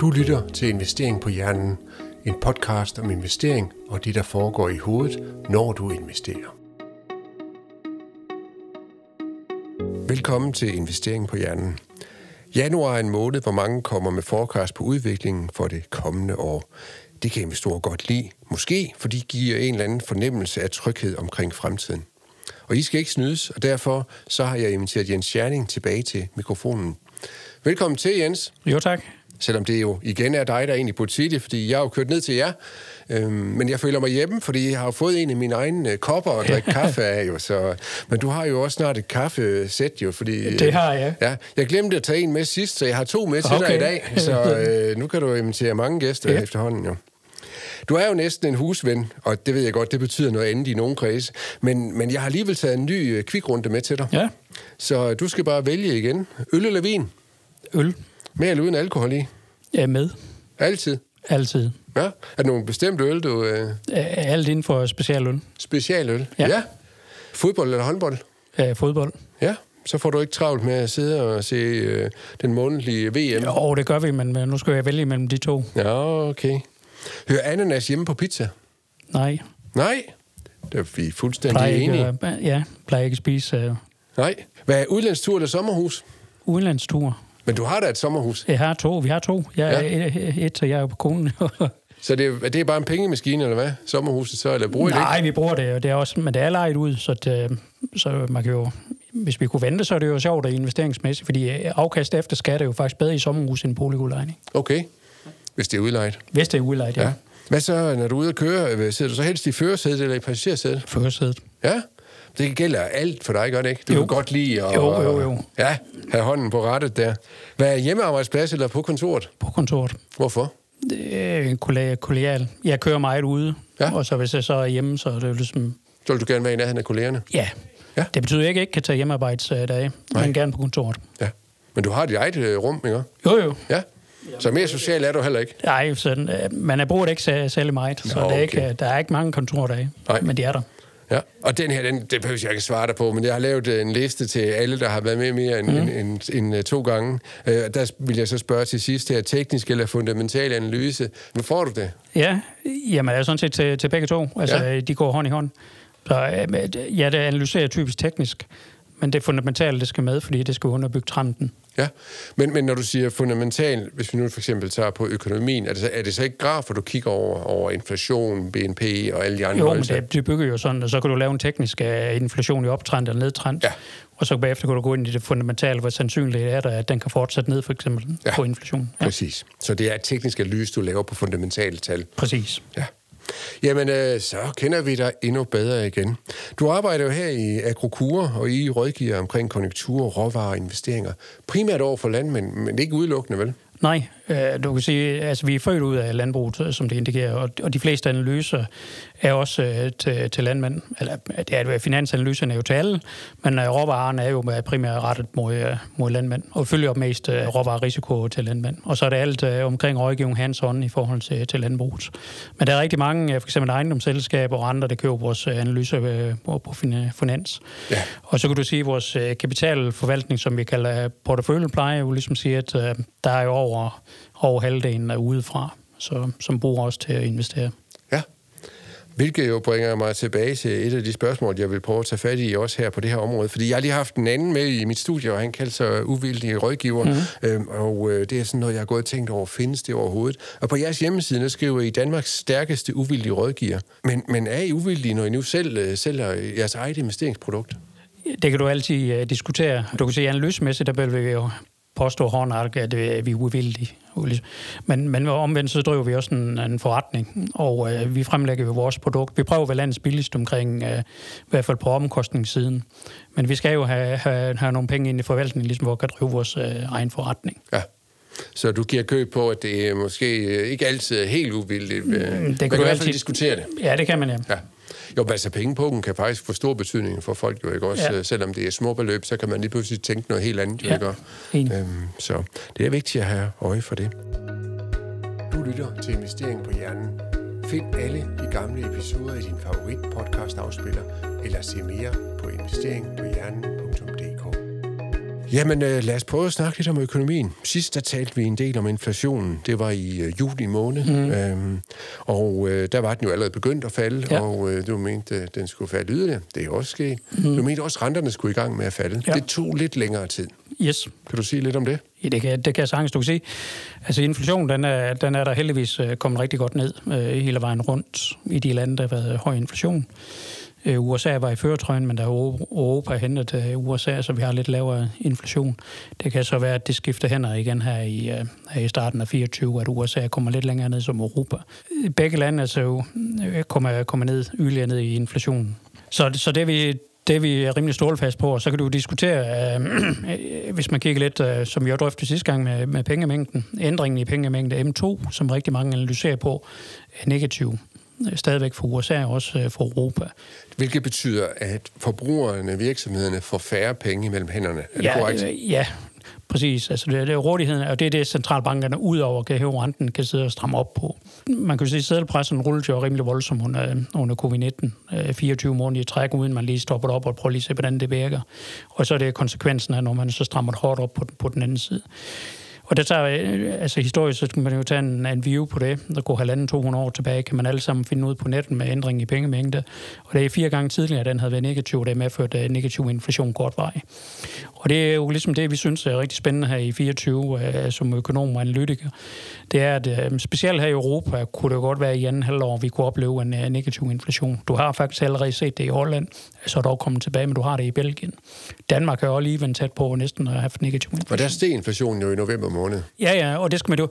Du lytter til Investering på Hjernen, en podcast om investering og det, der foregår i hovedet, når du investerer. Velkommen til Investering på Hjernen. Januar er en måned, hvor mange kommer med forecast på udviklingen for det kommende år. Det kan investorer godt lide, måske fordi de giver en eller anden fornemmelse af tryghed omkring fremtiden. Og I skal ikke snydes, og derfor så har jeg inviteret Jens Scherning tilbage til mikrofonen. Velkommen til, Jens. Jo, tak. Selvom det jo igen er dig, der egentlig sige det, fordi jeg har jo kørt ned til jer. Øhm, men jeg føler mig hjemme, fordi jeg har fået en af mine egne øh, kopper at drikke kaffe af. Jo, så, men du har jo også snart et kaffesæt, jo. Fordi, det har jeg. Ja, jeg glemte at tage en med sidst, så jeg har to med til okay. dig i dag. Så øh, nu kan du invitere mange gæster ja. efterhånden, jo. Du er jo næsten en husven, og det ved jeg godt, det betyder noget andet i nogle kredse. Men, men jeg har alligevel taget en ny øh, kvikrunde med til dig. Ja. Så du skal bare vælge igen. Øl eller vin? Øl. Med eller uden alkohol i? Ja, med. Altid? Altid. Ja. Er der nogle bestemte øl, du... Øh... Alt inden for specialøl. Specialøl? Ja. ja. Fodbold eller håndbold? Ja, fodbold. Ja, så får du ikke travlt med at sidde og se øh, den månedlige VM? Jo, det gør vi, men nu skal jeg vælge mellem de to. Ja, okay. Hører ananas hjemme på pizza? Nej. Nej? Det er vi fuldstændig plejer enige. Ikke, ja, plejer ikke at spise... Uh... Nej. Hvad er udlandstur eller sommerhus? Udlandstur. Men du har da et sommerhus? Jeg har to. Vi har to. Jeg er ja. et, og jeg er på konen. så det, er, det er bare en pengemaskine, eller hvad? Sommerhuset så, eller bruger I det ikke? Nej, vi bruger det, og det er også, men det er lejet ud, så, det, så man kan jo... Hvis vi kunne vente, så er det jo sjovt og investeringsmæssigt, fordi afkast efter skat er jo faktisk bedre i sommerhus end boligudlejning. Okay. Hvis det er udlejet? Hvis det er udlejet, ja. ja. Hvad så, når du er ude at køre? Sidder du så helst i førersædet eller i passagersædet? Førersædet. Ja? Det gælder alt for dig, gør det ikke? Du jo. kan godt lide at jo, jo, jo. Ja, have hånden på rettet der. Hvad er hjemmearbejdsplads eller på kontoret? På kontoret. Hvorfor? Det en kollegial. Jeg kører meget ude, ja. og så hvis jeg så er hjemme, så er det jo ligesom... Så vil du gerne være i nærheden af kollegerne? Ja. ja. Det betyder ikke, at jeg ikke kan tage hjemmearbejdsdage, men gerne på kontoret. Ja. Men du har dit eget øh, rum, ikke? Jo, jo. Ja. Så mere social er du heller ikke? Nej, sådan, man er brugt ikke særlig meget, så Nå, okay. der, er ikke, der er ikke mange kontordage, Nej. men de er der. Ja, og den her, den, det behøver jeg ikke svare dig på, men jeg har lavet øh, en liste til alle, der har været med mere end, mm. end, end, end, end to gange. Uh, der vil jeg så spørge til sidst her, teknisk eller fundamental analyse. Nu får du det. Ja, jamen jeg er sådan set til, til begge to. Altså, ja. de går hånd i hånd. Så ja, det analyserer typisk teknisk, men det fundamentale, det skal med, fordi det skal underbygge trenden. Ja, men, men når du siger fundamental, hvis vi nu for eksempel tager på økonomien, er det så, er det så ikke grafer, du kigger over, over inflation, BNP og alle de andre Jo, men det, det bygger jo sådan, og så kan du lave en teknisk uh, inflation i optrend eller nedtrend, ja. og så bagefter kan du gå ind i det fundamentale, hvor sandsynligt er der, at den kan fortsætte ned, for eksempel, ja. på inflation. Ja. Præcis. Så det er et teknisk analyse, du laver på fundamentale tal. Præcis. Ja. Jamen, øh, så kender vi dig endnu bedre igen. Du arbejder jo her i Agrokura, og I rådgiver omkring konjunkturer, råvarer og investeringer. Primært over for landmænd, men ikke udelukkende, vel? Nej, du kan sige, altså vi er født ud af landbruget, som det indikerer, og, de fleste analyser er også øh, til, til landmænd. Eller det er, finansanalyserne er jo til alle, men øh, råvarerne er jo primært rettet mod, øh, mod landmænd, og følger op mest øh, råvarerisiko til landmænd. Og så er det alt øh, omkring rådgivning hands on i forhold til, til landbruget. Men der er rigtig mange, øh, for eksempel ejendomsselskaber og andre, der køber vores øh, analyser øh, på, på finans. Ja. Og så kan du sige, at vores øh, kapitalforvaltning, som vi kalder porteføljepleje, jo ligesom siger, at øh, der er jo over, over halvdelen er udefra, så, som bruger os til at investere. Ja, hvilket jo bringer mig tilbage til et af de spørgsmål, jeg vil prøve at tage fat i også her på det her område. Fordi jeg har lige haft en anden med i mit studie, og han kalder sig uvildig rådgiver. Mm. Øhm, og øh, det er sådan noget, jeg har gået og tænkt over, findes det overhovedet? Og på jeres hjemmeside, der skriver I Danmarks stærkeste uvildige rådgiver. Men, men er I uvildige, når I nu selv øh, sælger jeres eget investeringsprodukt? Det kan du altid uh, diskutere. Du kan se analysemæssigt, der vil vi jo påstå hårdnakket, at vi er uvildige. Men, men omvendt så driver vi også en, en forretning, og øh, vi fremlægger jo vores produkt. Vi prøver at være landets billigst omkring, øh, i hvert fald på omkostningssiden. Men vi skal jo have, have, have nogle penge ind i forvaltningen, ligesom hvor vi kan drive vores øh, egen forretning. Ja. Så du giver køb på, at det er måske ikke altid helt uvildigt. Mm, det man kan, kan i hvert fald diskutere det. Ja, det kan man, ja. ja. Jo, altså pengepunkten kan faktisk få stor betydning for folk jo, ikke også? Ja. Selvom det er små beløb, så kan man lige pludselig tænke noget helt andet, ja. ikke? Øhm, så det er vigtigt at have øje for det. Du lytter til Investering på Hjernen. Find alle de gamle episoder i din favorit podcast afspiller, eller se mere på investeringpohjernen.dk. Jamen, øh, lad os prøve at snakke lidt om økonomien. Sidst der talte vi en del om inflationen. Det var i øh, juli måned. Mm. Øhm, og øh, der var den jo allerede begyndt at falde, ja. og øh, du mente, at den skulle falde yderligere. Det er også sket. Mm. Du mente også, at renterne skulle i gang med at falde. Ja. Det tog lidt længere tid. Yes. Kan du sige lidt om det? Ja, det kan, det kan jeg sagtens, du kan sige. Altså inflationen, den er, den er der heldigvis øh, kommet rigtig godt ned øh, hele vejen rundt i de lande, der har været høj inflation. Øh, USA var i føretrøjen, men der Europa hentet USA, så vi har lidt lavere inflation. Det kan så være, at det skifter hænder igen her i, øh, her i starten af 24, at USA kommer lidt længere ned som Europa. Begge lande altså kommer, kommer ned, yderligere ned i inflationen. Så, så det vi det vi er rimelig stålfast på, og så kan du diskutere, øh, hvis man kigger lidt, øh, som vi drøftede sidste gang med, med pengemængden, ændringen i pengemængden M2, som rigtig mange analyserer på, er negativ stadigvæk for USA og også øh, for Europa. Hvilket betyder, at forbrugerne, virksomhederne får færre penge mellem hænderne. Er ja, det korrekt? Øh, ja, præcis. Altså det, det er rådigheden, og det er det, centralbankerne ud over kan hæve renten, kan sidde og stramme op på. Man kan sige, at sædelpressen rullede jo rimelig voldsomt under, under covid-19. 24 øh, måneder i træk, uden man lige stopper op og prøver lige at se, hvordan det virker. Og så er det konsekvensen af, når man så strammer hårdt op på, på den anden side. Og det tager, øh, altså historisk, så kan man jo tage en, en view på det. Der går halvanden 200 år tilbage, kan man alle sammen finde ud på netten med ændring i pengemængde. Og det er fire gange tidligere, at den havde været negativ, det medførte øh, negativ inflation kort vej. Og det er jo ligesom det, vi synes er rigtig spændende her i 24 øh, som økonom og analytiker. Det er, at specielt her i Europa kunne det godt være i anden halvår, vi kunne opleve en negativ inflation. Du har faktisk allerede set det i Holland, så er dog kommet tilbage, men du har det i Belgien. Danmark har jo også lige vendt tæt på næsten at have negativ inflation. Og der steg inflationen jo i november måned. Ja, ja, og det skal man jo...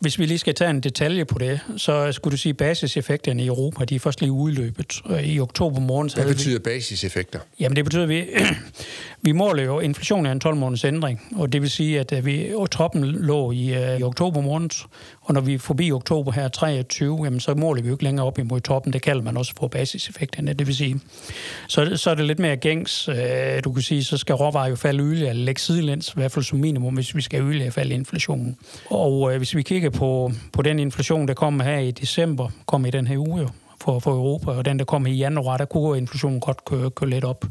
Hvis vi lige skal tage en detalje på det, så skulle du sige, at basiseffekterne i Europa, de er først lige udløbet. I oktober måned... Hvad betyder vi, basiseffekter? Jamen, det betyder, at vi, vi måler jo inflation af en 12-måneders ændring, og det vil sige, at vi, og toppen lå i, uh, i oktober måned, og når vi er forbi oktober her 23, jamen, så måler vi jo ikke længere op imod toppen. Det kalder man også for basiseffekterne. Det vil sige, så, så er det lidt mere gængs. Øh, du kan sige, så skal råvarer jo falde yderligere, eller lægge sidelæns, i hvert fald som minimum, hvis vi skal yderligere falde inflationen. Og øh, hvis vi kigger på, på den inflation, der kommer her i december, kom i den her uge for, for Europa, og den, der kom i januar, der kunne inflationen godt køre, køre lidt op.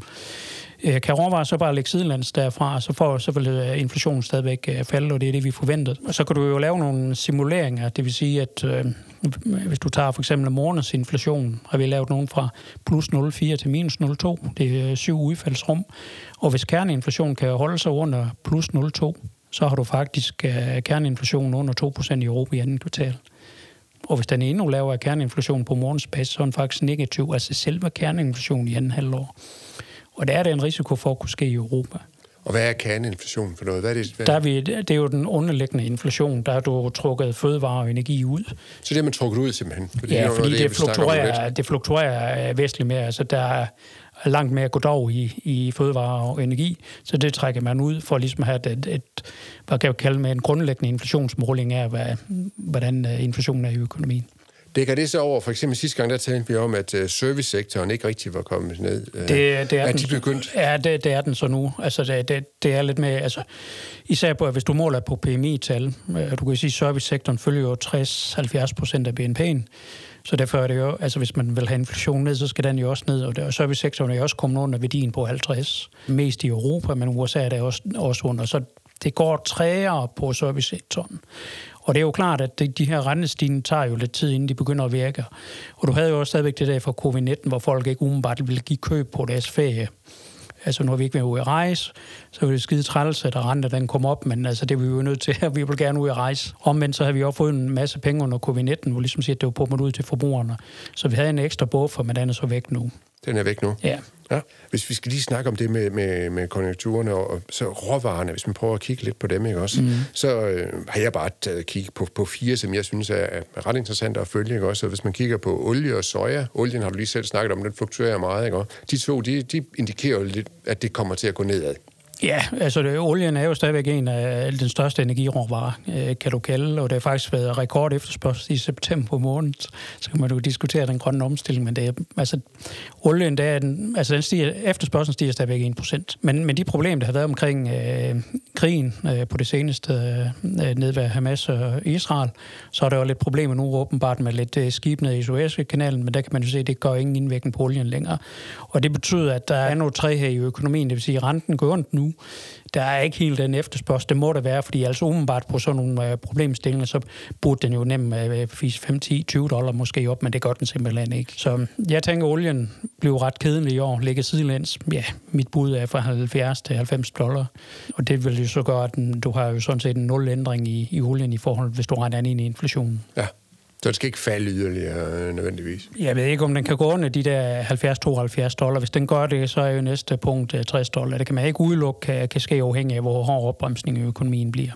Øh, kan råvarer så bare lægge sidelands derfra, så får så vil øh, inflationen stadigvæk øh, falde, og det er det, vi forventede. Og så kan du jo lave nogle simuleringer, det vil sige, at øh, hvis du tager for eksempel morgens inflation, har vi lavet nogen fra plus 0,4 til minus 0,2, det er øh, syv udfaldsrum, og hvis kerneinflation kan holde sig under plus 0,2, så har du faktisk øh, kerneinflation under 2% i Europa i anden kvartal. Og hvis den er endnu lavere kerneinflation på morgens basis, så er den faktisk negativ, altså selve kerneinflation i anden halvår. Og der er det en risiko for at kunne ske i Europa. Og hvad er kerneinflation for noget? Hvad er det, hvad? Der er vi, det er jo den underliggende inflation. Der er du trukket fødevare og energi ud. Så det er man trukket ud simpelthen? Fordi ja, det fordi det, det, fluktuerer, det fluktuerer væsentligt mere. Altså, der er langt mere goddag i, i fødevare og energi, så det trækker man ud for ligesom at have et, et hvad kan jeg kalde med en grundlæggende inflationsmåling af, hvad, hvordan øh, inflationen er i økonomien. Dækker det så over, for eksempel sidste gang, der talte vi om, at uh, servicesektoren ikke rigtig var kommet ned. Uh, det, det er, er den, de begyndt? Ja, det, det er den så nu. Altså, det, det, det er lidt mere, altså, især på, hvis du måler på PMI-tal, uh, du kan sige, at servicesektoren følger jo 60-70 procent af BNP'en, så derfor er det jo, altså hvis man vil have inflation ned, så skal den jo også ned, og, og servicesektoren er jo også kommet under værdien på 50. Mest i Europa, men USA er det også, også under. Så det går træere på servicesektoren. Og det er jo klart, at de, de her rentestigninger tager jo lidt tid, inden de begynder at virke. Og du havde jo også stadigvæk det der fra covid-19, hvor folk ikke umiddelbart ville give køb på deres ferie. Altså, har vi ikke været ude at rejse, så er det skide træls, at renter den kommer op, men altså, det er vi jo nødt til, at vi vil gerne ud at rejse. Omvendt så har vi også fået en masse penge under covid-19, hvor ligesom siger, at det var pumpet ud til forbrugerne. Så vi havde en ekstra buffer, men den er så væk nu. Den er væk nu? Ja. Ja. Hvis vi skal lige snakke om det med, med, med konjunkturerne og så råvarerne, hvis man prøver at kigge lidt på dem, ikke også? Mm. Så øh, har jeg bare taget kig på, på fire, som jeg synes er, er ret interessante at følge, ikke også? Og hvis man kigger på olie og soja, olien har du lige selv snakket om, den fluktuerer meget, ikke også? De to, de, de indikerer jo lidt, at det kommer til at gå nedad. Ja, altså det, olien er jo stadigvæk en af den største energiråvarer, øh, kan du kalde, og det har faktisk været rekord efterspørgsel i september måned. Så kan man jo diskutere den grønne omstilling, men det er, altså, olien, der er den, altså den stiger, efterspørgselen stiger stadigvæk 1%. Men, men de problemer, der har været omkring øh, krigen øh, på det seneste øh, øh, ned ved Hamas og Israel, så er der jo lidt problemer nu åbenbart med lidt øh, skib ned i Suezkanalen, men der kan man jo se, at det går ingen indvirkning på olien længere. Og det betyder, at der er noget træ her i økonomien, det vil sige, at renten går ondt nu, der er ikke helt den efterspørgsel. Det må der være, fordi altså umiddelbart på sådan nogle øh, problemstillinger, så burde den jo nemt øh, fise 5, 10, 20 dollar måske op, men det gør den simpelthen ikke. Så jeg tænker, at olien blev ret kedelig i år, ligger sidelæns. Ja, mit bud er fra 70 til 90 dollar, og det vil jo så gøre, at den, du har jo sådan set en nul ændring i, i olien i forhold, hvis du regner ind i inflationen. Ja. Så det skal ikke falde yderligere øh, nødvendigvis? Jeg ved ikke, om den kan gå under de der 70-72 dollar. Hvis den gør det, så er jo næste punkt øh, 60 dollar. Det kan man ikke udelukke, kan, kan ske afhængig af, hvor hård opbremsning i økonomien bliver.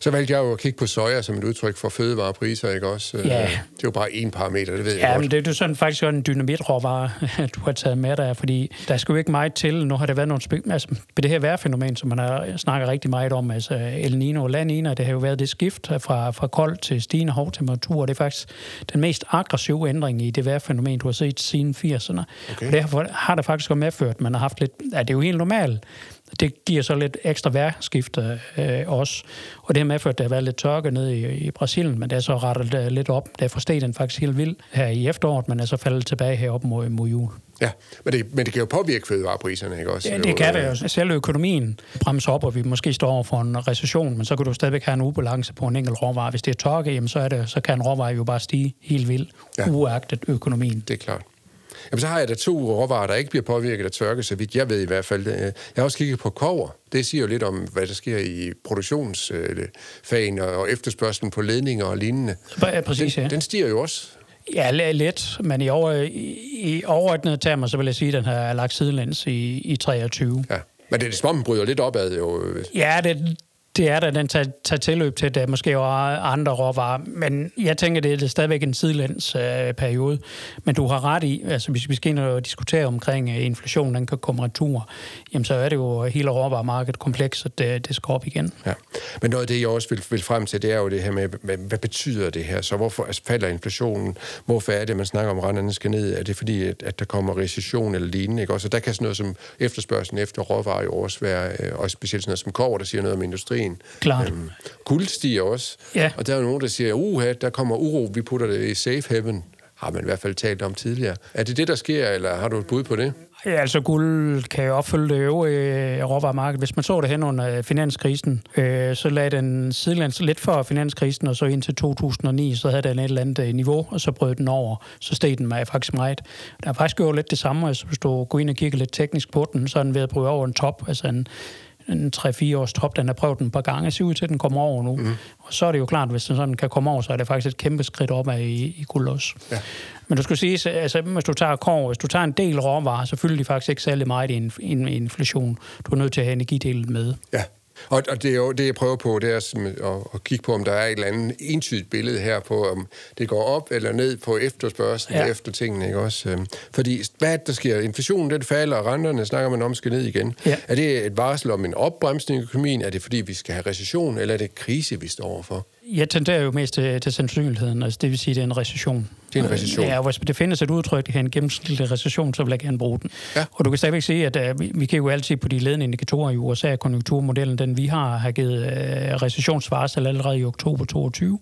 Så valgte jeg jo at kigge på soja som et udtryk for fødevarepriser, ikke også? Ja. Det er jo bare en parameter, det ved ja, jeg godt. men det er jo sådan faktisk en dynamitråvare, du har taget med dig, fordi der skal jo ikke meget til. Nu har det været nogle spil... Altså, med det her vejrfænomen, som man har snakket rigtig meget om, altså El Nino og La Nina, det har jo været det skift fra, fra kold til stigende hårdtemperatur. Det er faktisk den mest aggressive ændring i det vejrfænomen, du har set siden 80'erne. Okay. Og derfor har det faktisk også medført, at man har haft lidt... Ja, det er jo helt normalt det giver så lidt ekstra vejrskifte øh, også. Og det har medført, at der har været lidt tørke nede i, i Brasilien, men det er så rettet uh, lidt op. Derfor steg den faktisk helt vildt her i efteråret, men er så faldet tilbage herop mod, mod jul. Ja, men det, men det kan jo påvirke fødevarepriserne, ikke også? Ja, det kan det jo. Selv økonomien bremser op, og vi måske står over for en recession, men så kan du stadigvæk have en ubalance på en enkelt råvare. Hvis det er tørke, jamen så, er det, så kan en råvare jo bare stige helt vildt, ja. uagtet økonomien. Det er klart. Jamen, så har jeg da to råvarer, der ikke bliver påvirket af tørke, så vidt jeg ved i hvert fald. Jeg har også kigget på kover. Det siger jo lidt om, hvad der sker i produktionsfagen og efterspørgselen på ledninger og lignende. Ja, præcis, den, ja. den stiger jo også. Ja, lidt, men i, over, i, overordnede termer, så vil jeg sige, at den har lagt sidelæns i, i 23. Ja. Men det er som om, den bryder lidt opad jo. Ja, det, det er der, den tager, tager tilløb til, der måske var andre råvarer. Men jeg tænker, det er stadigvæk en sidelæns øh, periode. Men du har ret i, altså hvis vi skal ind og diskutere omkring øh, inflation, den kan komme retur, jamen så er det jo hele råvaremarkedet kompleks, at det, det skal op igen. Ja. Men noget af det, jeg også vil, vil frem til, det er jo det her med, hvad, hvad betyder det her? Så hvorfor altså, falder inflationen? Hvorfor er det, man snakker om, at renterne skal ned? Er det fordi, at, at der kommer recession eller lignende? Ikke? Også, der kan sådan noget som efterspørgselen efter råvarer jo også være, øh, og specielt sådan noget som kover, der siger noget om industrien. Klart. Øhm, guld stiger også. Ja. Og der er jo nogen, der siger, uha, der kommer uro, vi putter det i safe haven. Har man i hvert fald talt om tidligere. Er det det, der sker, eller har du et bud på det? Ja, altså guld kan jo opfylde det øvrige råvaremarked. Hvis man så det hen under finanskrisen, øh, så lagde den sidelands lidt før finanskrisen, og så indtil 2009, så havde den et eller andet niveau, og så brød den over. Så steg den med faktisk meget. Der er faktisk gjort lidt det samme, altså hvis du går ind og kigger lidt teknisk på den, så er den ved at bryde over en top, altså en en 3-4 års top. Den har prøvet den et par gange. Se ud til, at den kommer over nu. Mm. Og så er det jo klart, at hvis den sådan kan komme over, så er det faktisk et kæmpe skridt op i, i guld også. Ja. Men du skal sige, altså, hvis du tager kår, hvis du tager en del råvarer, så fylder de faktisk ikke særlig meget i en, en inflation. Du er nødt til at have energidelen med. Ja. Og, og det er jo det, jeg prøver på, det er at, at kigge på, om der er et eller andet entydigt billede her på, om det går op eller ned på efterspørgselen ja. efter tingene, ikke også? Øhm, fordi hvad er der sker? Inflationen, den falder, og renterne snakker man om skal ned igen. Ja. Er det et varsel om en opbremsning i økonomien? Er det fordi, vi skal have recession, eller er det krise, vi står overfor? Jeg tenderer jo mest til, til sandsynligheden, altså det vil sige, at det er en recession. Det er en recession. Ja, hvis det findes et udtryk, det er en gennemsnitlig recession, så vil jeg gerne bruge den. Ja. Og du kan stadigvæk se, at uh, vi, vi kan jo altid på de ledende indikatorer i USA, konjunkturmodellen, den vi har, har givet uh, recessionsvarsel allerede i oktober 22.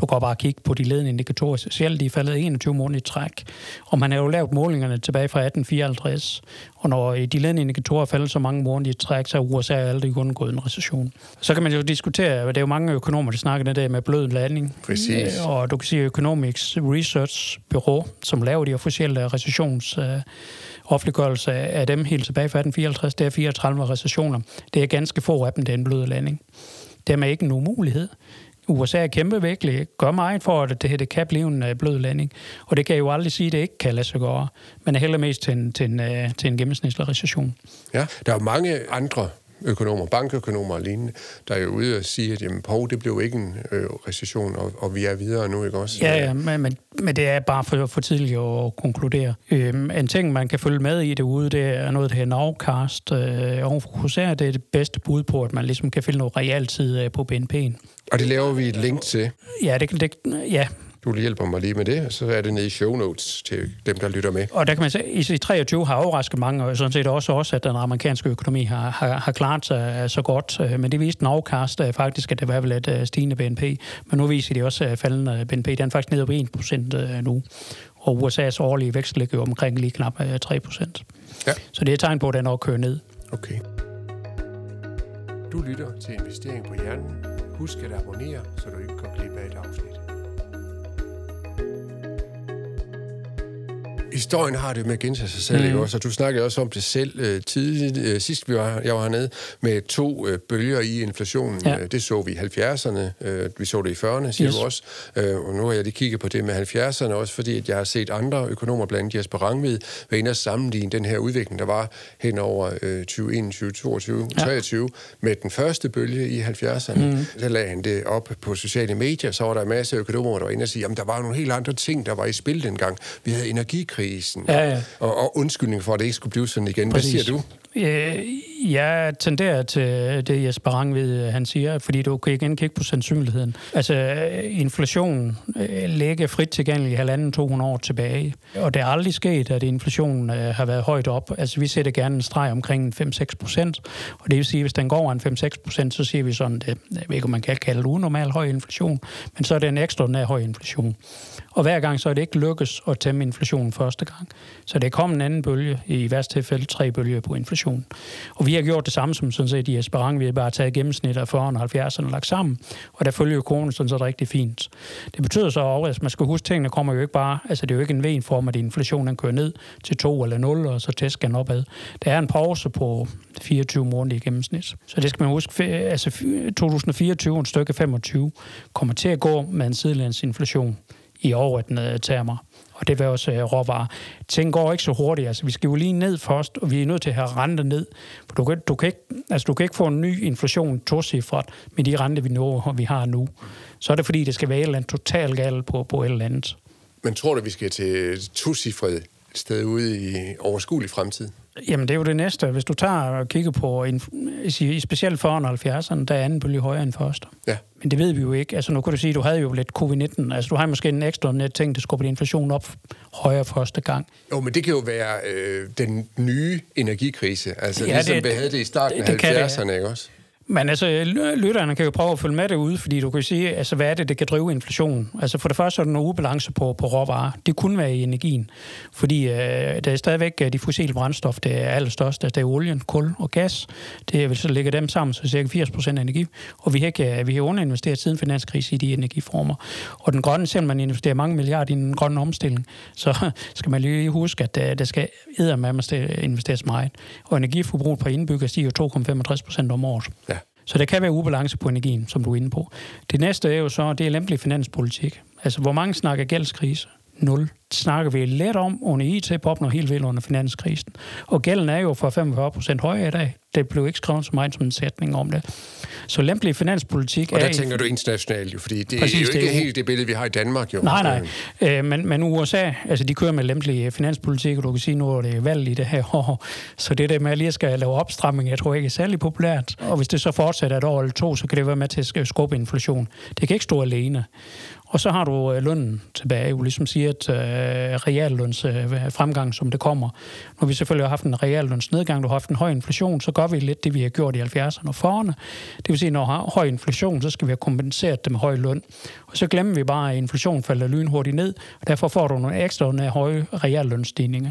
Du kan bare kigge på de ledende indikatorer, specielt de er faldet 21 måneder i træk. Og man har jo lavet målingerne tilbage fra 1854, og når de ledende indikatorer falder så mange måneder i træk, så er USA aldrig undgået en recession. Så kan man jo diskutere, det er jo mange økonomer, der snakker det der med blød landing. Præcis. Og du kan sige, Economics Research Bureau, som laver de officielle recessions... Uh, offentliggørelse af dem helt tilbage fra 1854, det er 34 recessioner. Det er ganske få af dem, det er en blød landing. Det er ikke en umulighed. USA er kæmpe virkelig, gør meget for, at det, det kan blive en uh, blød landing. Og det kan jeg jo aldrig sige, at det ikke kan lade sig gøre. Men er heller mest til en, til en, til en gennemsnitlig recession. Ja, der er mange andre økonomer, bankøkonomer og lignende, der er jo ude og sige, at jamen, Pov, det blev ikke en øh, recession, og, og vi er videre nu, ikke også? Ja, ja men, men, men det er bare for, for tidligt at konkludere. Øhm, en ting, man kan følge med i derude, det er noget, der hedder afkast. Øh, og Corsair, det er det bedste bud på, at man ligesom kan finde noget realtid øh, på BNP'en. Og det laver vi et link til? Ja, det, det, ja, du hjælper mig lige med det, og så er det nede i show notes til dem, der lytter med. Og der kan man se, at i 23 har overrasket mange, og sådan set også, også at den amerikanske økonomi har, har, har klaret sig så godt. Øh, men det viste afkast øh, faktisk, at det var vel et øh, stigende BNP. Men nu viser de også faldende BNP. Den er faktisk nede på 1 procent nu. Og USA's årlige vækst ligger omkring lige knap 3 procent. Ja. Så det er et tegn på, at den også kører ned. Okay. Du lytter til Investering på Hjernen. Husk at abonnere, så du ikke går glip af et afsnit. Historien har det med at gentage sig selv, mm. ikke også? Og du snakkede også om det selv øh, tidligt, øh, sidst vi var, jeg var hernede, med to øh, bølger i inflationen. Ja. Øh, det så vi i 70'erne, øh, vi så det i 40'erne, siger yes. du også. Øh, og nu har jeg lige kigget på det med 70'erne også, fordi at jeg har set andre økonomer, blandt Jesper Rangvid, være inde og sammenligne den her udvikling, der var hen over øh, 2021, 2022, ja. 23, med den første bølge i 70'erne. Mm. Så lagde han det op på sociale medier, så var der en masse økonomer, der var inde og sige, at der var nogle helt andre ting, der var i spil dengang. Vi havde energikrig, krisen, ja, ja. Og, og undskyldning for, at det ikke skulle blive sådan igen. Præcis. Hvad siger du? Øh, jeg tenderer til det, Jesper Rangvid, øh, han siger, fordi du kan igen kigge på sandsynligheden. Altså, øh, inflationen ligger frit tilgængelig halvanden 200 år tilbage, og det er aldrig sket, at inflationen har været højt op. Altså, vi sætter gerne en streg omkring 5-6 procent, og det vil sige, at hvis den går en 5-6 procent, så siger vi sådan, det, jeg ved ikke, om man kan kalde det unormal høj inflation, men så er det en ekstraordinær høj inflation. Og hver gang så er det ikke lykkes at tæmme inflationen første gang. Så det kom en anden bølge, i værste tilfælde tre bølger på inflation. Og vi har gjort det samme som sådan set i Esperang. Vi har bare taget gennemsnit af 40'erne og 70'erne og lagt sammen. Og der følger jo kronen sådan set rigtig fint. Det betyder så også, at man skal huske, at tingene kommer jo ikke bare... Altså det er jo ikke en ven form, at inflationen kører ned til 2 eller 0, og så tæsker den opad. Der er en pause på 24 måneder i gennemsnit. Så det skal man huske. Altså 2024, en stykke 25, kommer til at gå med en sidelandsinflation i overordnede øh, termer. Og det vil også øh, råvarer. Ting går ikke så hurtigt. Altså, vi skal jo lige ned først, og vi er nødt til at have renter ned. For du kan, du kan, ikke, altså, du kan ikke få en ny inflation tocifret med de renter, vi, når, vi har nu. Så er det fordi, det skal være et eller andet totalt galt på, på et eller andet. Men tror du, vi skal til tocifret sted ude i overskuelig fremtid? Jamen, det er jo det næste. Hvis du tager og kigger på, i specielt for 70'erne, der er anden bølge højere end første. Ja. Men det ved vi jo ikke. Altså, nu kan du sige, du havde jo lidt covid-19. Altså, du har måske en ekstra net ting, der skubber inflationen op højere første gang. Jo, men det kan jo være øh, den nye energikrise. Altså, ja, ligesom det, vi havde det i starten af 70'erne, ikke også? Men altså, lytterne kan jo prøve at følge med derude, fordi du kan sige, altså, hvad er det, det kan drive inflationen? Altså, for det første er der nogle ubalance på, på råvarer. Det kunne være i energien, fordi øh, der er stadigvæk øh, de fossile brændstof, det er altså Det er olien, kul og gas. Det vil så lægge dem sammen, så cirka 80 procent af energi. Og vi har, ikke, øh, vi har underinvesteret siden finanskrise i de energiformer. Og den grønne, selvom man investerer mange milliarder i den grønne omstilling, så skal man lige huske, at der, der skal med investeres meget. Og energiforbruget per indbygger stiger 2,65 procent om året. Ja. Så der kan være ubalance på energien, som du er inde på. Det næste er jo så, det er lempelig finanspolitik. Altså, hvor mange snakker gældskrise? Nul. Det snakker vi let om under IT-poppen og helt vildt under finanskrisen. Og gælden er jo for 45 procent højere i dag. Det blev ikke skrevet så meget som en sætning om det. Så lempelig finanspolitik Og der er tænker du internationalt jo, fordi det præcis, er jo ikke det er helt det billede, vi har i Danmark jo. Nej, nej. Øh, men, men USA, altså de kører med lempelig finanspolitik, og du kan sige, nu er det valg i det her år. Så det der med at lige skal lave opstramning, jeg tror ikke er særlig populært. Og hvis det så fortsætter et år eller to, så kan det være med til at skubbe inflation. Det kan ikke stå alene. Og så har du øh, lønnen tilbage, jo ligesom siger, at øh, realløns øh, fremgang, som det kommer. Når vi selvfølgelig har haft en reallønsnedgang, du har haft en høj inflation, så gør vi lidt det, vi har gjort i 70'erne og 40'erne. Det vil sige, når vi har høj inflation, så skal vi have kompenseret det med høj løn. Og så glemmer vi bare, at inflation falder lynhurtigt ned, og derfor får du nogle ekstra høje reallønsstigninger.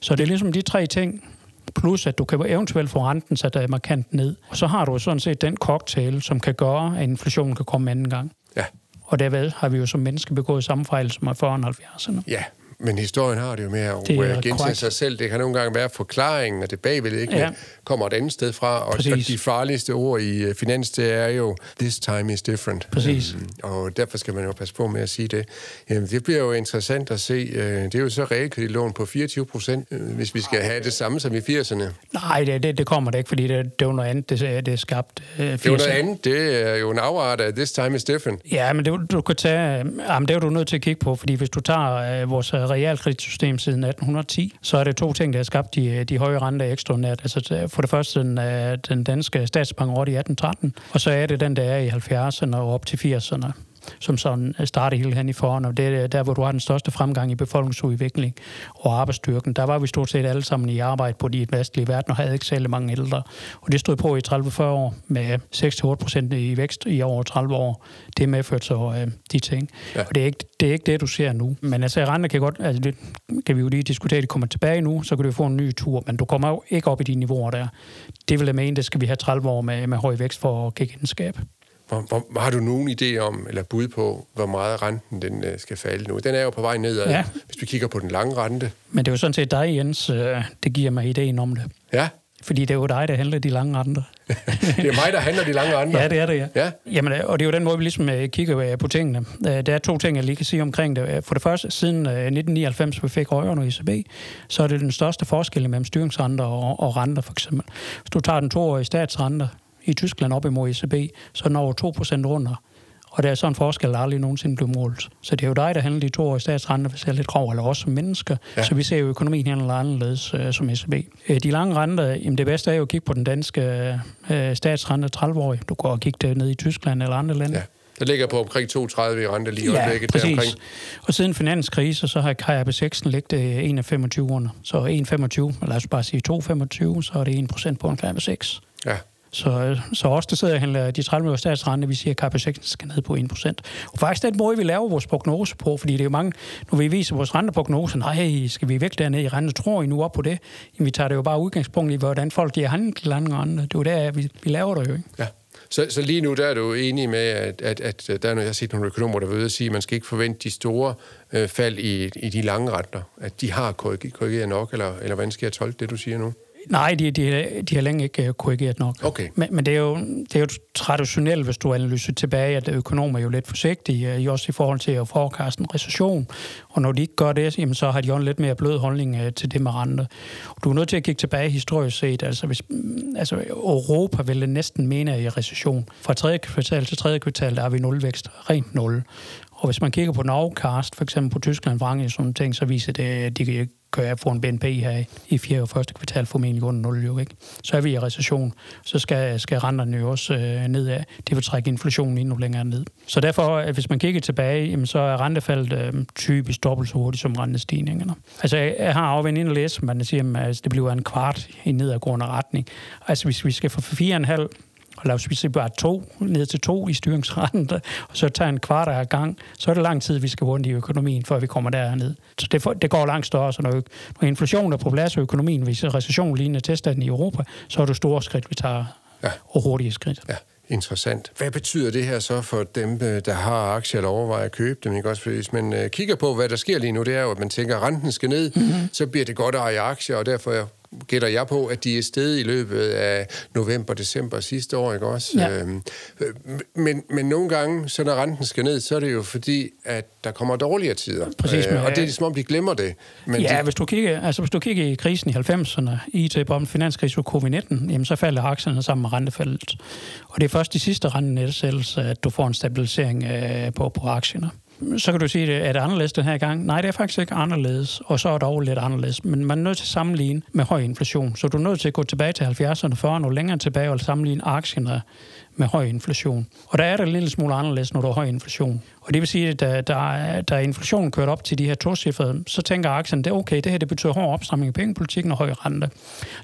Så det er ligesom de tre ting, plus at du kan eventuelt få renten sat øh, markant ned. Og så har du sådan set den cocktail, som kan gøre, at inflationen kan komme anden gang. Ja. Og derved har vi jo som mennesker begået samme fejl som i 70'erne. Ja, men historien har det jo med at gentage sig selv. Det kan nogle gange være forklaringen, at det bagved ikke ja. kommer et andet sted fra. Og Præcis. de farligste ord i øh, finans, det er jo, this time is different. Præcis. Um, og derfor skal man jo passe på med at sige det. Jamen, det bliver jo interessant at se. Uh, det er jo så realkreditlån på 24 procent, uh, hvis vi skal have det samme som i 80'erne. Nej, det, det, det kommer det ikke, fordi det, det er noget andet, det, det er skabt uh, 80'erne. Det er noget andet. Det er jo en afart af this time is different. Ja, men det, du kan tage... Jamen, det er du nødt til at kigge på, fordi hvis du tager uh, vores realkreditsystem siden 1810, så er det to ting, der har skabt de, de høje renter ekstraordinært. Altså for det første den, øh, den danske statsbank i 1813, og så er det den, der er i 70'erne og op til 80'erne som sådan starter helt hen i foran, og det er der, hvor du har den største fremgang i befolkningsudvikling og arbejdsstyrken. Der var vi stort set alle sammen i arbejde på de vestlige verden og havde ikke særlig mange ældre. Og det stod på i 30-40 år med 6-8 procent i vækst i over 30 år. Det medførte så øh, de ting. Ja. Og det er, ikke, det er ikke det, du ser nu. Men altså, rente kan godt, altså det kan vi jo lige diskutere, det kommer tilbage nu, så kan du få en ny tur, men du kommer jo ikke op i de niveauer der. Det vil jeg mene, det skal vi have 30 år med, med høj vækst for at kigge indskab. Hvor, hvor, har du nogen idé om, eller bud på, hvor meget renten den øh, skal falde nu? Den er jo på vej nedad, ja. hvis vi kigger på den lange rente. Men det er jo sådan set dig, Jens, øh, det giver mig ideen om det. Ja. Fordi det er jo dig, der handler de lange renter. det er mig, der handler de lange renter? ja, det er det, ja. ja. Jamen, og det er jo den måde, vi ligesom øh, kigger på tingene. Der er to ting, jeg lige kan sige omkring det. For det første, siden 1999, vi fik højere i ECB, så er det den største forskel mellem styringsrenter og, og renter, for eksempel. Hvis du tager den toårige statsrente, i Tyskland op imod ECB, så er den over 2% under. Og der er sådan en forskel, der aldrig nogensinde blev målt. Så det er jo dig, der handler de to år i statsrente, hvis er lidt grov, eller også som mennesker. Ja. Så vi ser jo økonomien handler anderledes uh, som ECB. Uh, de lange renter, jamen det bedste er jo at kigge på den danske uh, statsrente 30-årige. Du går og kigge ned i Tyskland eller andre lande. Ja. Det ligger på omkring 32 i rente lige ja, øjeblikket. præcis. Deromkring. Og siden finanskrise, så har KRB6 ligget 1 af 25 Så 1,25, lad os bare sige 2,25, så er det 1 procent på en KRB6. Ja. Så, øh, så os, der sidder og handler øh, de 30 minutter statsrente, vi siger, at KP6 skal ned på 1%. Og faktisk den måde, vi laver vores prognose på, fordi det er jo mange, når vi viser vores renteprognose, nej, skal vi væk dernede i rente, tror I nu op på det? Jamen, vi tager det jo bare udgangspunkt i, hvordan folk giver handel til andre rente. Det er jo der, vi, vi laver det jo, ikke? Ja. Så, så lige nu der er du enig med, at, at, at der er noget, jeg har set nogle økonomer, der vil at sige, at man skal ikke forvente de store øh, fald i, i de lange renter. At de har korrigeret nok, eller, eller hvordan skal jeg tolke det, du siger nu? Nej, de, de, de har længe ikke øh, korrigeret nok. Okay. Men, men det, er jo, det er jo traditionelt, hvis du analyserer tilbage, at økonomer er jo lidt forsigtige, øh, også i forhold til at forekaste en recession. Og når de ikke gør det, jamen, så har de jo en lidt mere blød holdning uh, til det med rente. Du er nødt til at kigge tilbage historisk set. Altså, hvis, mm, altså Europa vil næsten mene i recession. Fra tredje kvartal til tredje kvartal, der har vi nulvækst. Rent nul. Og hvis man kigger på Norgcast, for eksempel på Tyskland, Frankrig og sådan ting, så viser det, at de kan jeg få en BNP her i fjerde og første kvartal formentlig under 0, jo ikke? Så er vi i recession, så skal, skal renterne jo også øh, nedad. Det vil trække inflationen endnu længere ned. Så derfor, hvis man kigger tilbage, jamen, så er rentefaldet øh, typisk dobbelt så hurtigt som rentestigningerne. Altså, jeg, har afvendt ind og læse, man siger, at altså, det bliver en kvart i nedadgående retning. Altså, hvis vi skal fra 4,5 og lad os sige bare to, ned til to i styringsrenten, og så tager en kvart af gang, så er det lang tid, vi skal rundt i økonomien, før vi kommer derned. Så det, for, det går langt større, så når, når inflationen er på plads, og økonomien viser recession lignende tilstanden i Europa, så er det store skridt, vi tager, ja. og hurtige skridt. Ja. Interessant. Hvad betyder det her så for dem, øh, der har aktier, eller overvejer at købe dem? Ikke? Også hvis man øh, kigger på, hvad der sker lige nu, det er jo, at man tænker, at renten skal ned, mm-hmm. så bliver det godt at eje aktier, og derfor gætter jeg på, at de er steget i løbet af november, december sidste år, ikke også? Ja. Øhm, men, men nogle gange, så når renten skal ned, så er det jo fordi, at der kommer dårligere tider. Præcis, øh, og det er ligesom om, de glemmer det. Men ja, de... hvis, du kigger, altså, hvis du kigger i krisen i 90'erne, IT-bomben, finanskrise og covid-19, jamen, så falder aktierne sammen med rentefaldet. Og det er først de sidste rentenedsættelser, at du får en stabilisering øh, på, på aktierne så kan du sige, er det anderledes den her gang? Nej, det er faktisk ikke anderledes, og så er det dog lidt anderledes. Men man er nødt til at sammenligne med høj inflation. Så du er nødt til at gå tilbage til 70'erne, 40'erne og længere tilbage og sammenligne aktierne med høj inflation. Og der er det en lille smule anderledes, når du har høj inflation. Og det vil sige, at da, der, der inflationen kørt op til de her to så tænker aktien, det er okay, det her det betyder hård opstramning i pengepolitikken og høj rente.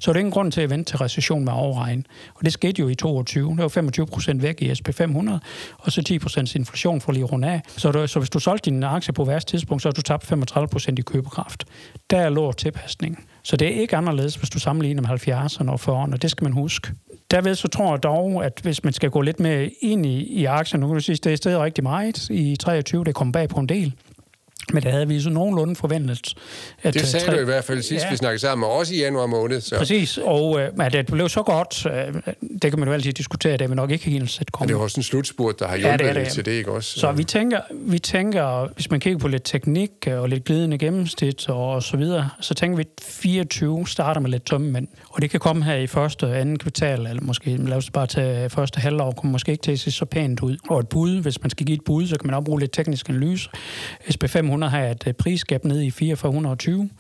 Så er det ingen grund til at vente til recession med overregn. Og det skete jo i 22. Det var 25 procent væk i SP500, og så 10 procents inflation for lige rundt af. Så, det, så hvis du solgte dine aktier på værst tidspunkt, så har du tabt 35 procent i købekraft. Der lå tilpasning. Så det er ikke anderledes, hvis du sammenligner med 70'erne og 40'erne. Det skal man huske. Derved så tror jeg dog, at hvis man skal gå lidt mere ind i, i aktier, nu kan du sige, at det er stedet rigtig meget i 23, det kom bag på en del. Men det havde vi så nogenlunde forventet. At det sagde tre... du i hvert fald sidst, ja. vi snakkede sammen, og også i januar måned. Så. Præcis, og øh, at det blev så godt, øh, det kan man jo altid diskutere, det er vi nok ikke helt set komme. Men det er også en slutspurt, der har hjulpet ja, det det. til det, ikke også? Så vi tænker, vi tænker, hvis man kigger på lidt teknik og lidt glidende gennemsnit og så videre, så tænker vi, at 24 starter med lidt tømmemænd. Og det kan komme her i første og anden kvartal, eller måske lad os bare tage første halvår, kommer måske ikke til at se så pænt ud. Og et bud, hvis man skal give et bud, så kan man også bruge lidt teknisk analyse. SP500 500 har et øh, prisgab nede i 4420.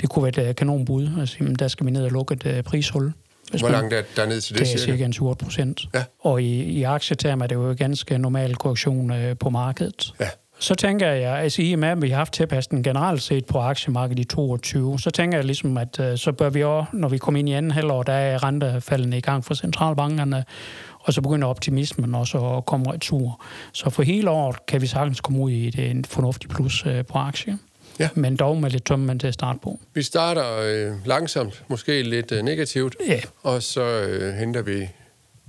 Det kunne være et øh, kanonbud. Altså, der skal vi ned og lukke et øh, prishul. Hvis Hvor langt er der ned til det? Det er cirka en 7 procent. Ja. Og i, i aktietermer er det jo ganske normal korrektion øh, på markedet. Ja. Så tænker jeg, altså i og med, at vi har haft tilpasning generelt set på aktiemarkedet i 22, så tænker jeg ligesom, at øh, så bør vi også, når vi kommer ind i anden halvår, der er rentefaldene i gang for centralbankerne, og så begynder optimismen også at komme retur. Så for hele året kan vi sagtens komme ud i det, en fornuftig plus øh, på aktier. Ja. Men dog med lidt tømmemand til at starte på. Vi starter øh, langsomt, måske lidt øh, negativt, Ja. og så øh, henter vi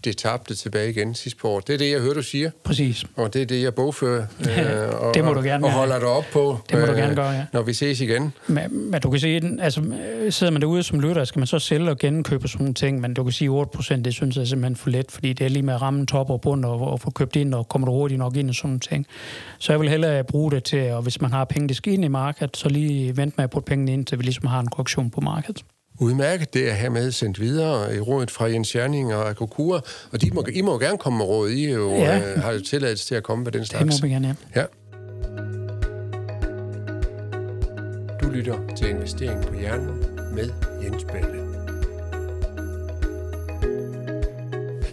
det tabte tilbage igen sidste på år. Det er det, jeg hører, du siger, Præcis. og det er det, jeg bogfører. Ja, og, det må du gerne, Og holder dig op på, Det må du gerne gøre, ja. når vi ses igen. Men, men du kan sige, altså, øh, sidder man derude som lytter, skal man så sælge og genkøbe sådan nogle ting, men du kan sige 8%, det synes jeg er simpelthen for let, fordi det er lige med at ramme top og bund og, og få købt ind, og kommer du hurtigt nok ind og sådan nogle ting. Så jeg vil hellere bruge det til, og hvis man har penge, det skal ind i markedet, så lige vente med at putte pengene ind, til vi ligesom har en korrektion på markedet. Udmærket, det er hermed sendt videre i rådet fra Jens Jerning og Agrokura, og de må, I må gerne komme med råd. I jo, Ja. øh, har jo tilladelse til at komme med den Det må slags. vi gerne, ja. Ja. Du lytter til Investering på Hjernen med Jens Balle.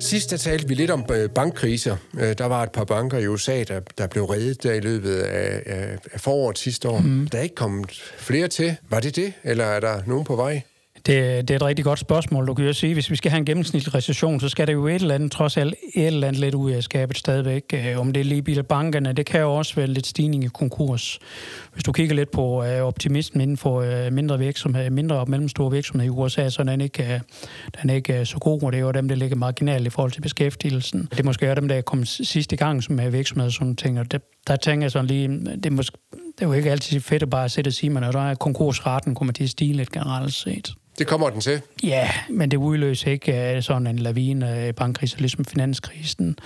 Sidst der talte vi lidt om øh, bankkriser. Øh, Der var et par banker i USA, der, der blev reddet der i løbet af, af, af foråret sidste år. Mm. Der er ikke kommet flere til. Var det det, eller er der nogen på vej? Det, det er et rigtig godt spørgsmål. Du kan jo sige, hvis vi skal have en gennemsnitlig recession, så skal det jo et eller andet, trods alt et eller andet lidt ud af skabet stadigvæk. Øh, om det er lige bil bankerne, det kan jo også være lidt stigning i konkurs. Hvis du kigger lidt på øh, optimismen inden for øh, mindre virksomheder, mindre og mellemstore virksomheder i USA, så er den ikke, øh, den er ikke øh, så god, og det er jo dem, der ligger marginalt i forhold til beskæftigelsen. Det er måske er dem, der er kommet sidste gang som er virksomheder og sådan nogle ting, og det, der tænker jeg sådan lige, det er, måske, det er jo ikke altid fedt at bare sætte og sige, men der er konkursraten kommer til at stige lidt generelt set. Det kommer den til. Ja, men det udløser ikke uh, sådan en lavine uh, bankkrise, ligesom finanskrisen.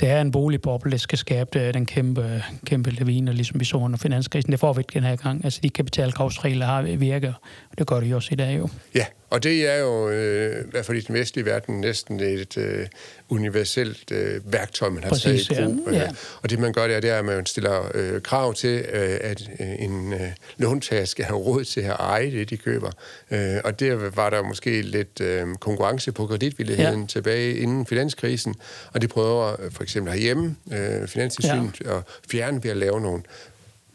Det er en boligboble, der skal skabe uh, den kæmpe, kæmpe lavine, ligesom vi så under finanskrisen. Det får vi ikke den her gang. Altså, de kapitalkravsregler har virker, og det gør de også i dag jo. Ja, og det er jo øh, i hvert fald i den vestlige verden næsten et øh, universelt øh, værktøj, man har Præcis, taget i brug. ja. Ja. Og det man gør, det er, det er, at man stiller øh, krav til, øh, at øh, en øh, låntager skal have råd til at eje det, de køber. Øh, og der var der måske lidt øh, konkurrence på kreditvilligheden ja. tilbage inden finanskrisen, og de prøver øh, for eksempel herhjemme, øh, Finanstilsynet, ja. at fjerne ved at lave nogle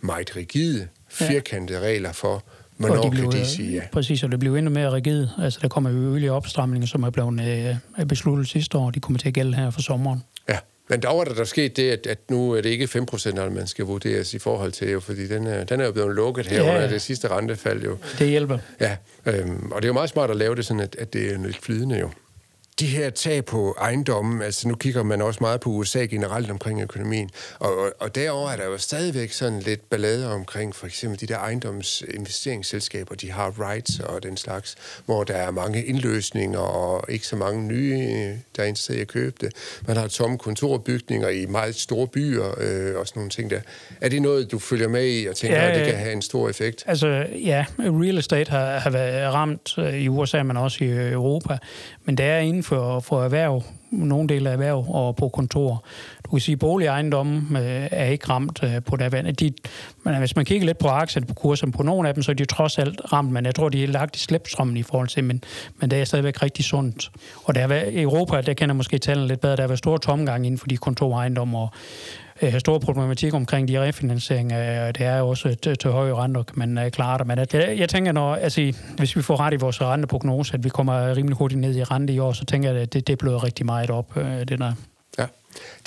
meget rigide, firkantede regler for, hvornår Og kan blev, de øh, sige ja. Præcis, og det blev endnu mere rigid. Altså, der kommer jo yderligere opstramninger, som er blevet øh, besluttet sidste år. De kommer til at gælde her for sommeren. Ja, men der var der, der sket det, at, at nu er det ikke 5%, man skal vurderes i forhold til, jo, fordi den er, den er jo blevet lukket her Ja. under det sidste rentefald jo. Det hjælper. Ja, øhm, og det er jo meget smart at lave det sådan, at, at det er lidt flydende jo. De her tag på ejendommen, altså nu kigger man også meget på USA generelt omkring økonomien, og, og, og derover er der jo stadigvæk sådan lidt ballade omkring for eksempel de der ejendomsinvesteringsselskaber, de har rights og den slags, hvor der er mange indløsninger og ikke så mange nye, der er interesseret i at købe det. Man har tomme kontorbygninger i meget store byer øh, og sådan nogle ting der. Er det noget, du følger med i og tænker, Ja, at det kan have en stor effekt? Altså, ja, real estate har, har været ramt øh, i USA, men også i Europa. Men det er inden for, for erhverv, nogle dele af erhverv og på kontor. Du kan sige, at boligejendomme øh, er ikke ramt øh, på det vand. De, men øh, hvis man kigger lidt på aktierne på kurserne, på nogle af dem, så er de trods alt ramt, men jeg tror, de er lagt i slæbstrømmen i forhold til, men, men det er stadigvæk rigtig sundt. Og der er, i Europa, der kender måske tallene lidt bedre, der har været store tomgang inden for de kontorejendomme, og øh, store problematik omkring de refinansieringer. øh, Det er jo også til, til høje renter, kan man øh, det. Men at, jeg, jeg tænker, når, altså, hvis vi får ret i vores renteprognose, at vi kommer rimelig hurtigt ned i rente i år, så tænker jeg, at det, det er blevet rigtig meget op, øh, det der.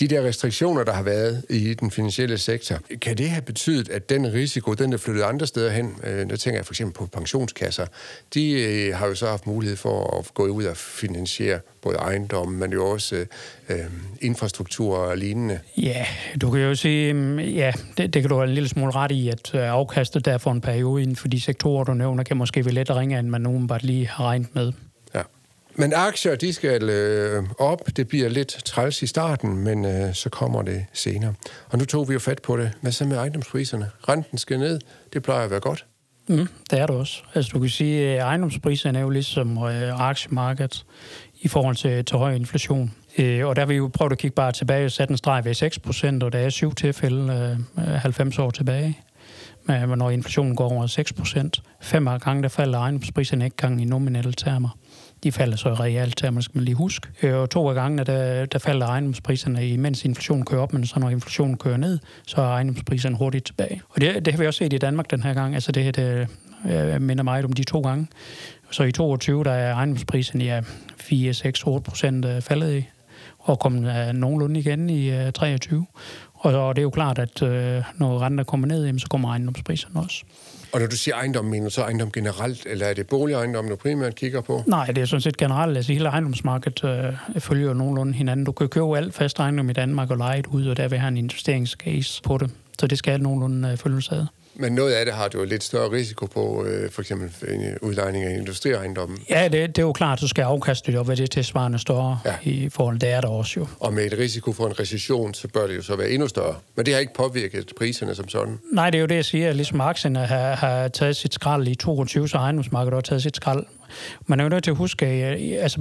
De der restriktioner, der har været i den finansielle sektor, kan det have betydet, at den risiko, den er flyttet andre steder hen? Øh, Der tænker jeg for eksempel på pensionskasser. De øh, har jo så haft mulighed for at gå ud og finansiere både ejendommen, men jo også øh, infrastruktur og lignende. Ja, du kan jo sige, mm, ja, det, det kan du have en lille smule ret i, at øh, afkastet der for en periode inden for de sektorer, du nævner, kan måske være lidt ringere, end man nogen bare lige har regnet med. Men aktier, de skal øh, op. Det bliver lidt træls i starten, men øh, så kommer det senere. Og nu tog vi jo fat på det. Hvad så med ejendomspriserne? Renten skal ned. Det plejer at være godt. Mm, det er det også. Altså du kan sige, at ejendomspriserne er jo ligesom øh, aktiemarkedet i forhold til, til høj inflation. Øh, og der vil vi jo prøve at kigge bare tilbage og sætte en streg ved 6 procent, og der er syv tilfælde øh, 90 år tilbage. med, når inflationen går over 6 procent, fem gange der falder ejendomspriserne ikke gang i nominelle termer. De falder så realt man skal man lige huske. Øh, og to af gangene, der, der falder ejendomspriserne, imens inflationen kører op, men så når inflationen kører ned, så er ejendomspriserne hurtigt tilbage. Og det, det har vi også set i Danmark den her gang. Altså det, det jeg minder meget om de to gange. Så i 22 der er ejendomsprisen ja, 4, 6, 8 procent øh, faldet i, og kommet nogenlunde igen i 23. Og, det er jo klart, at når renter kommer ned, så kommer ejendomspriserne også. Og når du siger ejendom, mener du så ejendom generelt, eller er det boligejendom, du primært kigger på? Nej, det er sådan set generelt. Altså hele ejendomsmarkedet øh, følger jo nogenlunde hinanden. Du kan købe alt fast ejendom i Danmark og lege det ud, og der vil have en investeringscase på det. Så det skal nogenlunde øh, følges ad. Men noget af det har du jo lidt større risiko på, øh, for eksempel en udlejning af industriejendommen. Ja, det, det er jo klart, at du skal afkaste det op, hvad det er tilsvarende større ja. i forhold. Det er der også jo. Og med et risiko for en recession, så bør det jo så være endnu større. Men det har ikke påvirket priserne som sådan. Nej, det er jo det, jeg siger. Ligesom aktierne har, har taget sit skrald i 22, så ejendomsmarkedet har taget sit skrald. Man er jo nødt til at huske, altså,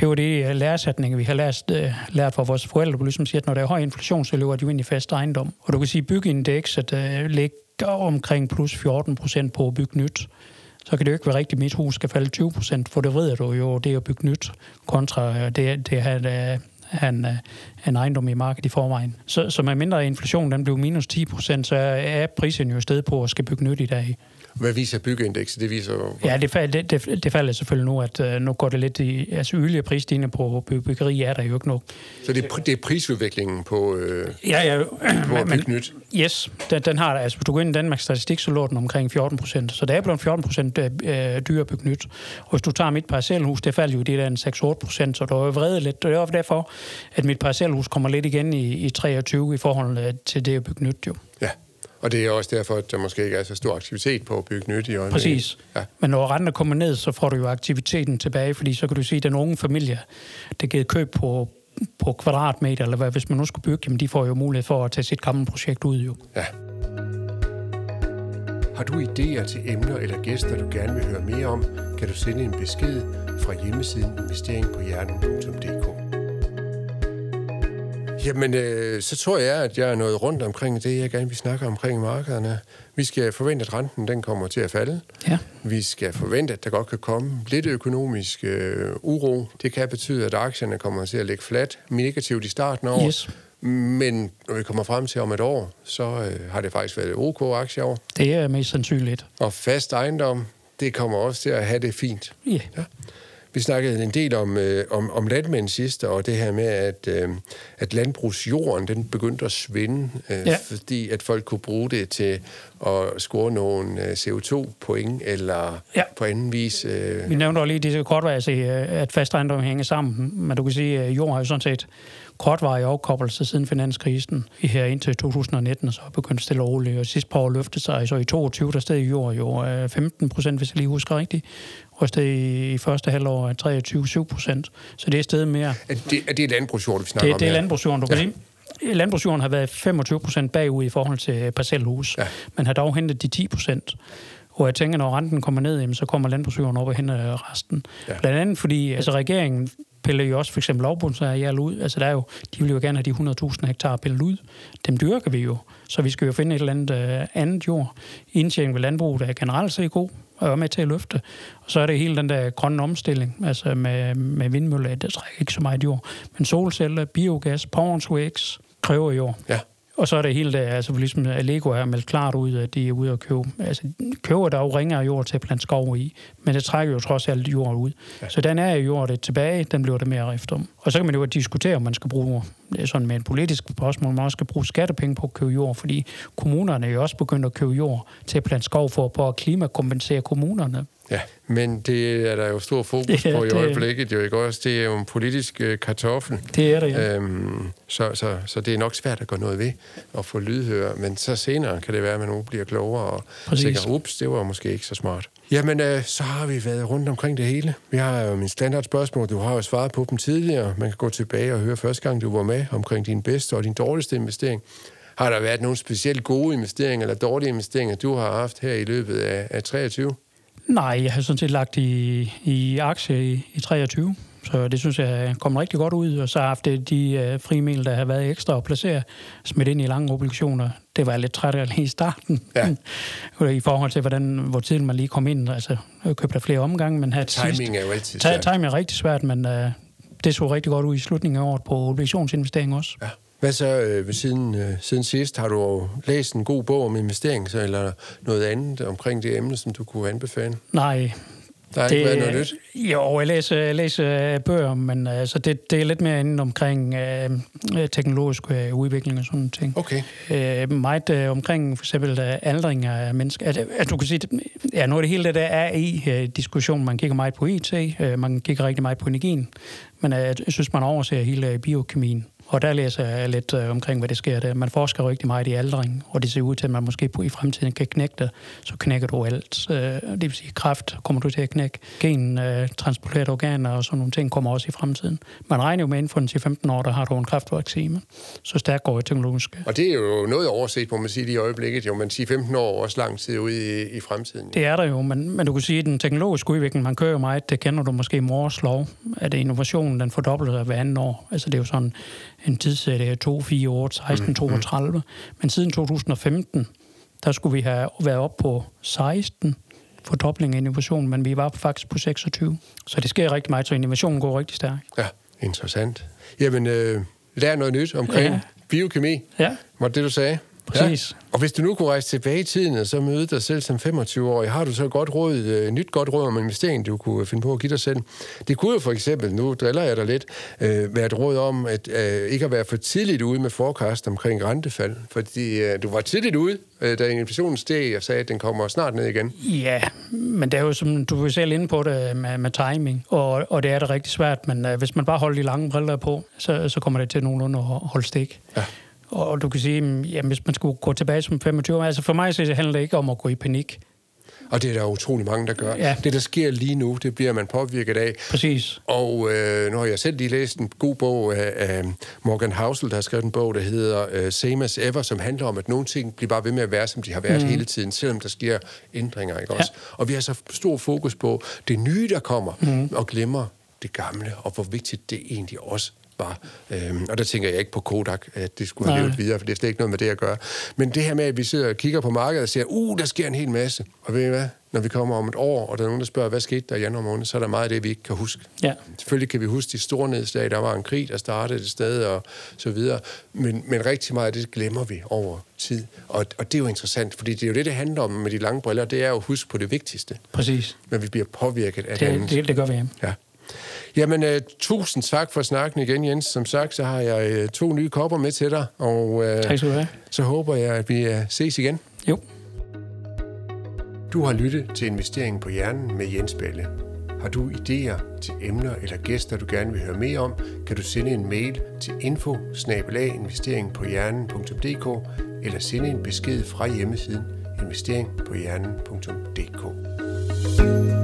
det var det læresætning, vi har lært, øh, lært fra vores forældre, ligesom siger, at når der er høj inflation, så løber de ind i fast ejendom. Og du kan sige, at byggeindekset uh, ligger omkring plus 14 procent på at bygge nyt, så kan det jo ikke være rigtigt, at mit hus skal falde 20 procent, for det ved du jo, det at bygge nyt, kontra øh, det, det at have øh, en, øh, en ejendom i markedet i forvejen. Så, så med mindre inflation den blev minus 10 procent, så er prisen jo sted på at skal bygge nyt i dag. Hvad viser byggeindekset? Det viser jo... Ja, det, det, det, det falder selvfølgelig nu, at uh, nu går det lidt i... Altså yderligere prisstigning på byggeri er der jo ikke nok. Så det, er, det er prisudviklingen på, øh, ja, ja, på at bygge nyt? Yes, den, den har altså hvis du går ind i Danmarks statistik, så lå den omkring 14 procent. Så det er blevet 14 procent øh, dyre at bygge nyt. Og hvis du tager mit parcelhus, det falder jo det der 6-8 procent, så der er vredet lidt. Og det er derfor, at mit parcelhus kommer lidt igen i, i 23 i forhold øh, til det at bygge nyt jo. Ja. Og det er også derfor, at der måske ikke er så stor aktivitet på at bygge nyt i øjeblikket. Præcis. Ja. Men når renten kommer ned, så får du jo aktiviteten tilbage, fordi så kan du sige, at den unge familie, der givet køb på, på kvadratmeter, eller hvad, hvis man nu skulle bygge, jamen de får jo mulighed for at tage sit gamle projekt ud jo. Ja. Har du idéer til emner eller gæster, du gerne vil høre mere om, kan du sende en besked fra hjemmesiden investeringpohjernen.dk. Jamen, øh, så tror jeg, at jeg er nået rundt omkring det, jeg gerne vil snakke omkring markederne. Vi skal forvente, at renten den kommer til at falde. Ja. Vi skal forvente, at der godt kan komme lidt økonomisk øh, uro. Det kan betyde, at aktierne kommer til at ligge flat, negativt i starten over. Yes. Men når vi kommer frem til om et år, så øh, har det faktisk været OK over. Det er mest sandsynligt. Og fast ejendom, det kommer også til at have det fint. Yeah. Ja. Vi snakkede en del om, øh, om, om landmænd sidste, og det her med, at, øh, at landbrugsjorden den begyndte at svinde, øh, ja. fordi at folk kunne bruge det til at score nogle øh, CO2-point, eller ja. på anden vis... Øh... Vi nævnte også lige disse kortvejs, at fast ejendom hænger sammen, men du kan sige, at jorden har jo sådan set kortvarig afkoblelse siden finanskrisen i her indtil 2019, så begyndte stille og roligt, og sidste par år løfte sig, så i 22 der steg jord jo 15 procent, hvis jeg lige husker rigtigt, og det i første halvår 23-7 procent. Så det er stedet mere. Er det, er det landbrugsjord, vi snakker det, om Det er landbrugsjorden, du ja. kan sige. Landbrugsjorden har været 25 procent bagud i forhold til parcelhus, ja. men har dog hentet de 10 procent. Og jeg tænker, når renten kommer ned, så kommer landbrugsjorden op og henter resten. Ja. Blandt andet fordi altså, regeringen piller jo også for eksempel lavbundsareal ud. Altså der er jo, de vil jo gerne have de 100.000 hektar pillet ud. Dem dyrker vi jo. Så vi skal jo finde et eller andet uh, andet jord. Indtjening ved landbruget er generelt set god og er med til at løfte. Og så er det hele den der grønne omstilling, altså med, med vindmøller, der trækker ikke så meget jord. Men solceller, biogas, Power kræver jord. Ja. Og så er det hele det, altså ligesom Lego har meldt klart ud, at de er ude at købe. Altså, køber der jo ringere jord til at plante skov i, men det trækker jo trods alt jord ud. Ja. Så den er jo jordet tilbage, den bliver det mere rift om. Og så kan man jo diskutere, om man skal bruge, det er sådan med en politisk spørgsmål, man også skal bruge skattepenge på at købe jord, fordi kommunerne er jo også begyndt at købe jord til at plante skov for, på at klimakompensere kommunerne. Ja, men det er der jo stor fokus ja, på i det, øjeblikket, jo ikke også? Det er jo en politisk øh, kartoffel. Det er det, ja. Øhm, så, så, så det er nok svært at gøre noget ved at få lydhør, men så senere kan det være, at man nu bliver klogere og tænker, ups, det var måske ikke så smart. Jamen, øh, så har vi været rundt omkring det hele. Vi har jo min standardspørgsmål, du har jo svaret på dem tidligere. Man kan gå tilbage og høre første gang, du var med omkring din bedste og din dårligste investering. Har der været nogle specielt gode investeringer eller dårlige investeringer, du har haft her i løbet af, af 23? Nej, jeg har sådan set lagt i, i aktie i, i 23. Så det synes jeg kom rigtig godt ud, og så har haft det de øh, frimel, der har været ekstra at placere, smidt ind i lange obligationer. Det var jeg lidt træt af lige i starten, ja. i forhold til, hvordan, hvor tiden man lige kom ind. Altså, jeg købte flere omgange, men havde Timing sidst, er altid svært. Timing er rigtig svært, men øh, det så rigtig godt ud i slutningen af året på obligationsinvestering også. Ja. Hvad så øh, siden, øh, siden sidst? Har du læst en god bog om investering, så, eller noget andet omkring det emne, som du kunne anbefale? Nej, der har det, ikke været noget nyt? Jo, jeg læser, jeg læser bøger, men altså, det, det er lidt mere inden omkring øh, teknologisk øh, udvikling og sådan noget ting. Okay. Øh, meget øh, omkring for eksempel øh, aldring af mennesker. Altså, altså, du kan sige, ja, noget af det hele det der er i øh. Man kigger meget på IT, øh, man kigger rigtig meget på energien, men øh, jeg synes, man overser hele biokemien. Og der læser jeg lidt øh, omkring, hvad det sker der. Man forsker rigtig meget i aldring, og det ser ud til, at man måske i fremtiden kan knække det. Så knækker du alt. Øh, det vil sige, kraft kommer du til at knække. Gen, øh, transporteret organer og sådan nogle ting kommer også i fremtiden. Man regner jo med, inden for 10-15 år, der har du en kraftvaccine. Så stærkt går det teknologisk. Og det er jo noget overset, må man sige, i øjeblikket. Jo, men 10-15 år også lang tid ude i, i fremtiden. Det er der jo, men, men du kan sige, at den teknologiske udvikling, man kører jo meget, det kender du måske Mors lov, at innovationen den fordobler sig hver anden år. Altså det er jo sådan en tidssætte af 2, 4, 8, 16, 32. Mm. Men siden 2015, der skulle vi have været op på 16 fordobling af innovation, men vi var faktisk på 26. Så det sker rigtig meget, så innovationen går rigtig stærkt. Ja, interessant. Jamen, øh, er noget nyt omkring ja. biokemi. Ja. Var det, du sagde? Præcis. Ja. Og hvis du nu kunne rejse tilbage i tiden og så møde dig selv som 25-årig, har du så godt råd, et øh, nyt godt råd om investering, du kunne finde på at give dig selv? Det kunne jo for eksempel, nu driller jeg dig lidt, øh, være et råd om at øh, ikke at være for tidligt ude med forecast omkring rentefald. Fordi øh, du var tidligt ude, øh, da inflationen steg og sagde, at den kommer snart ned igen. Ja, men det er jo som du er selv inde på det med, med timing, og, og det er det rigtig svært, men øh, hvis man bare holder de lange briller på, så, så kommer det til nogenlunde at holde stik. Ja. Og du kan sige, mm, jamen, hvis man skulle gå tilbage som 25 altså for mig så handler det ikke om at gå i panik. Og det er der utrolig mange, der gør. Ja. Det, der sker lige nu, det bliver man påvirket af. Præcis. Og øh, nu har jeg selv lige læst en god bog af, af Morgan Housel, der har skrevet en bog, der hedder uh, Same as Ever, som handler om, at nogle ting bliver bare ved med at være, som de har været mm. hele tiden, selvom der sker ændringer. Ikke også? Ja. Og vi har så stor fokus på det nye, der kommer, mm. og glemmer det gamle, og hvor vigtigt det egentlig også var. Øhm, og der tænker jeg ikke på Kodak, at det skulle have levet videre, for det er slet ikke noget med det at gøre. Men det her med, at vi sidder og kigger på markedet og siger, uh, der sker en hel masse. Og ved I hvad? Når vi kommer om et år, og der er nogen, der spørger, hvad skete der i januar måned, så er der meget af det, vi ikke kan huske. Ja. Selvfølgelig kan vi huske de store nedslag. Der var en krig, der startede et sted, og så videre. Men, men rigtig meget af det glemmer vi over tid. Og, og det er jo interessant, fordi det er jo det, det handler om med de lange briller. Det er jo at huske på det vigtigste. Præcis. Men vi bliver påvirket af det, det Det, det gør vi, ja. ja. Jamen, uh, tusind tak for snakken igen, Jens. Som sagt, så har jeg uh, to nye kopper med til dig, og uh, tak skal du have. så håber jeg, at vi uh, ses igen. Jo. Du har lyttet til Investeringen på Hjernen med Jens Balle. Har du idéer til emner eller gæster, du gerne vil høre mere om, kan du sende en mail til info eller sende en besked fra hjemmesiden investeringpohjernen.dk.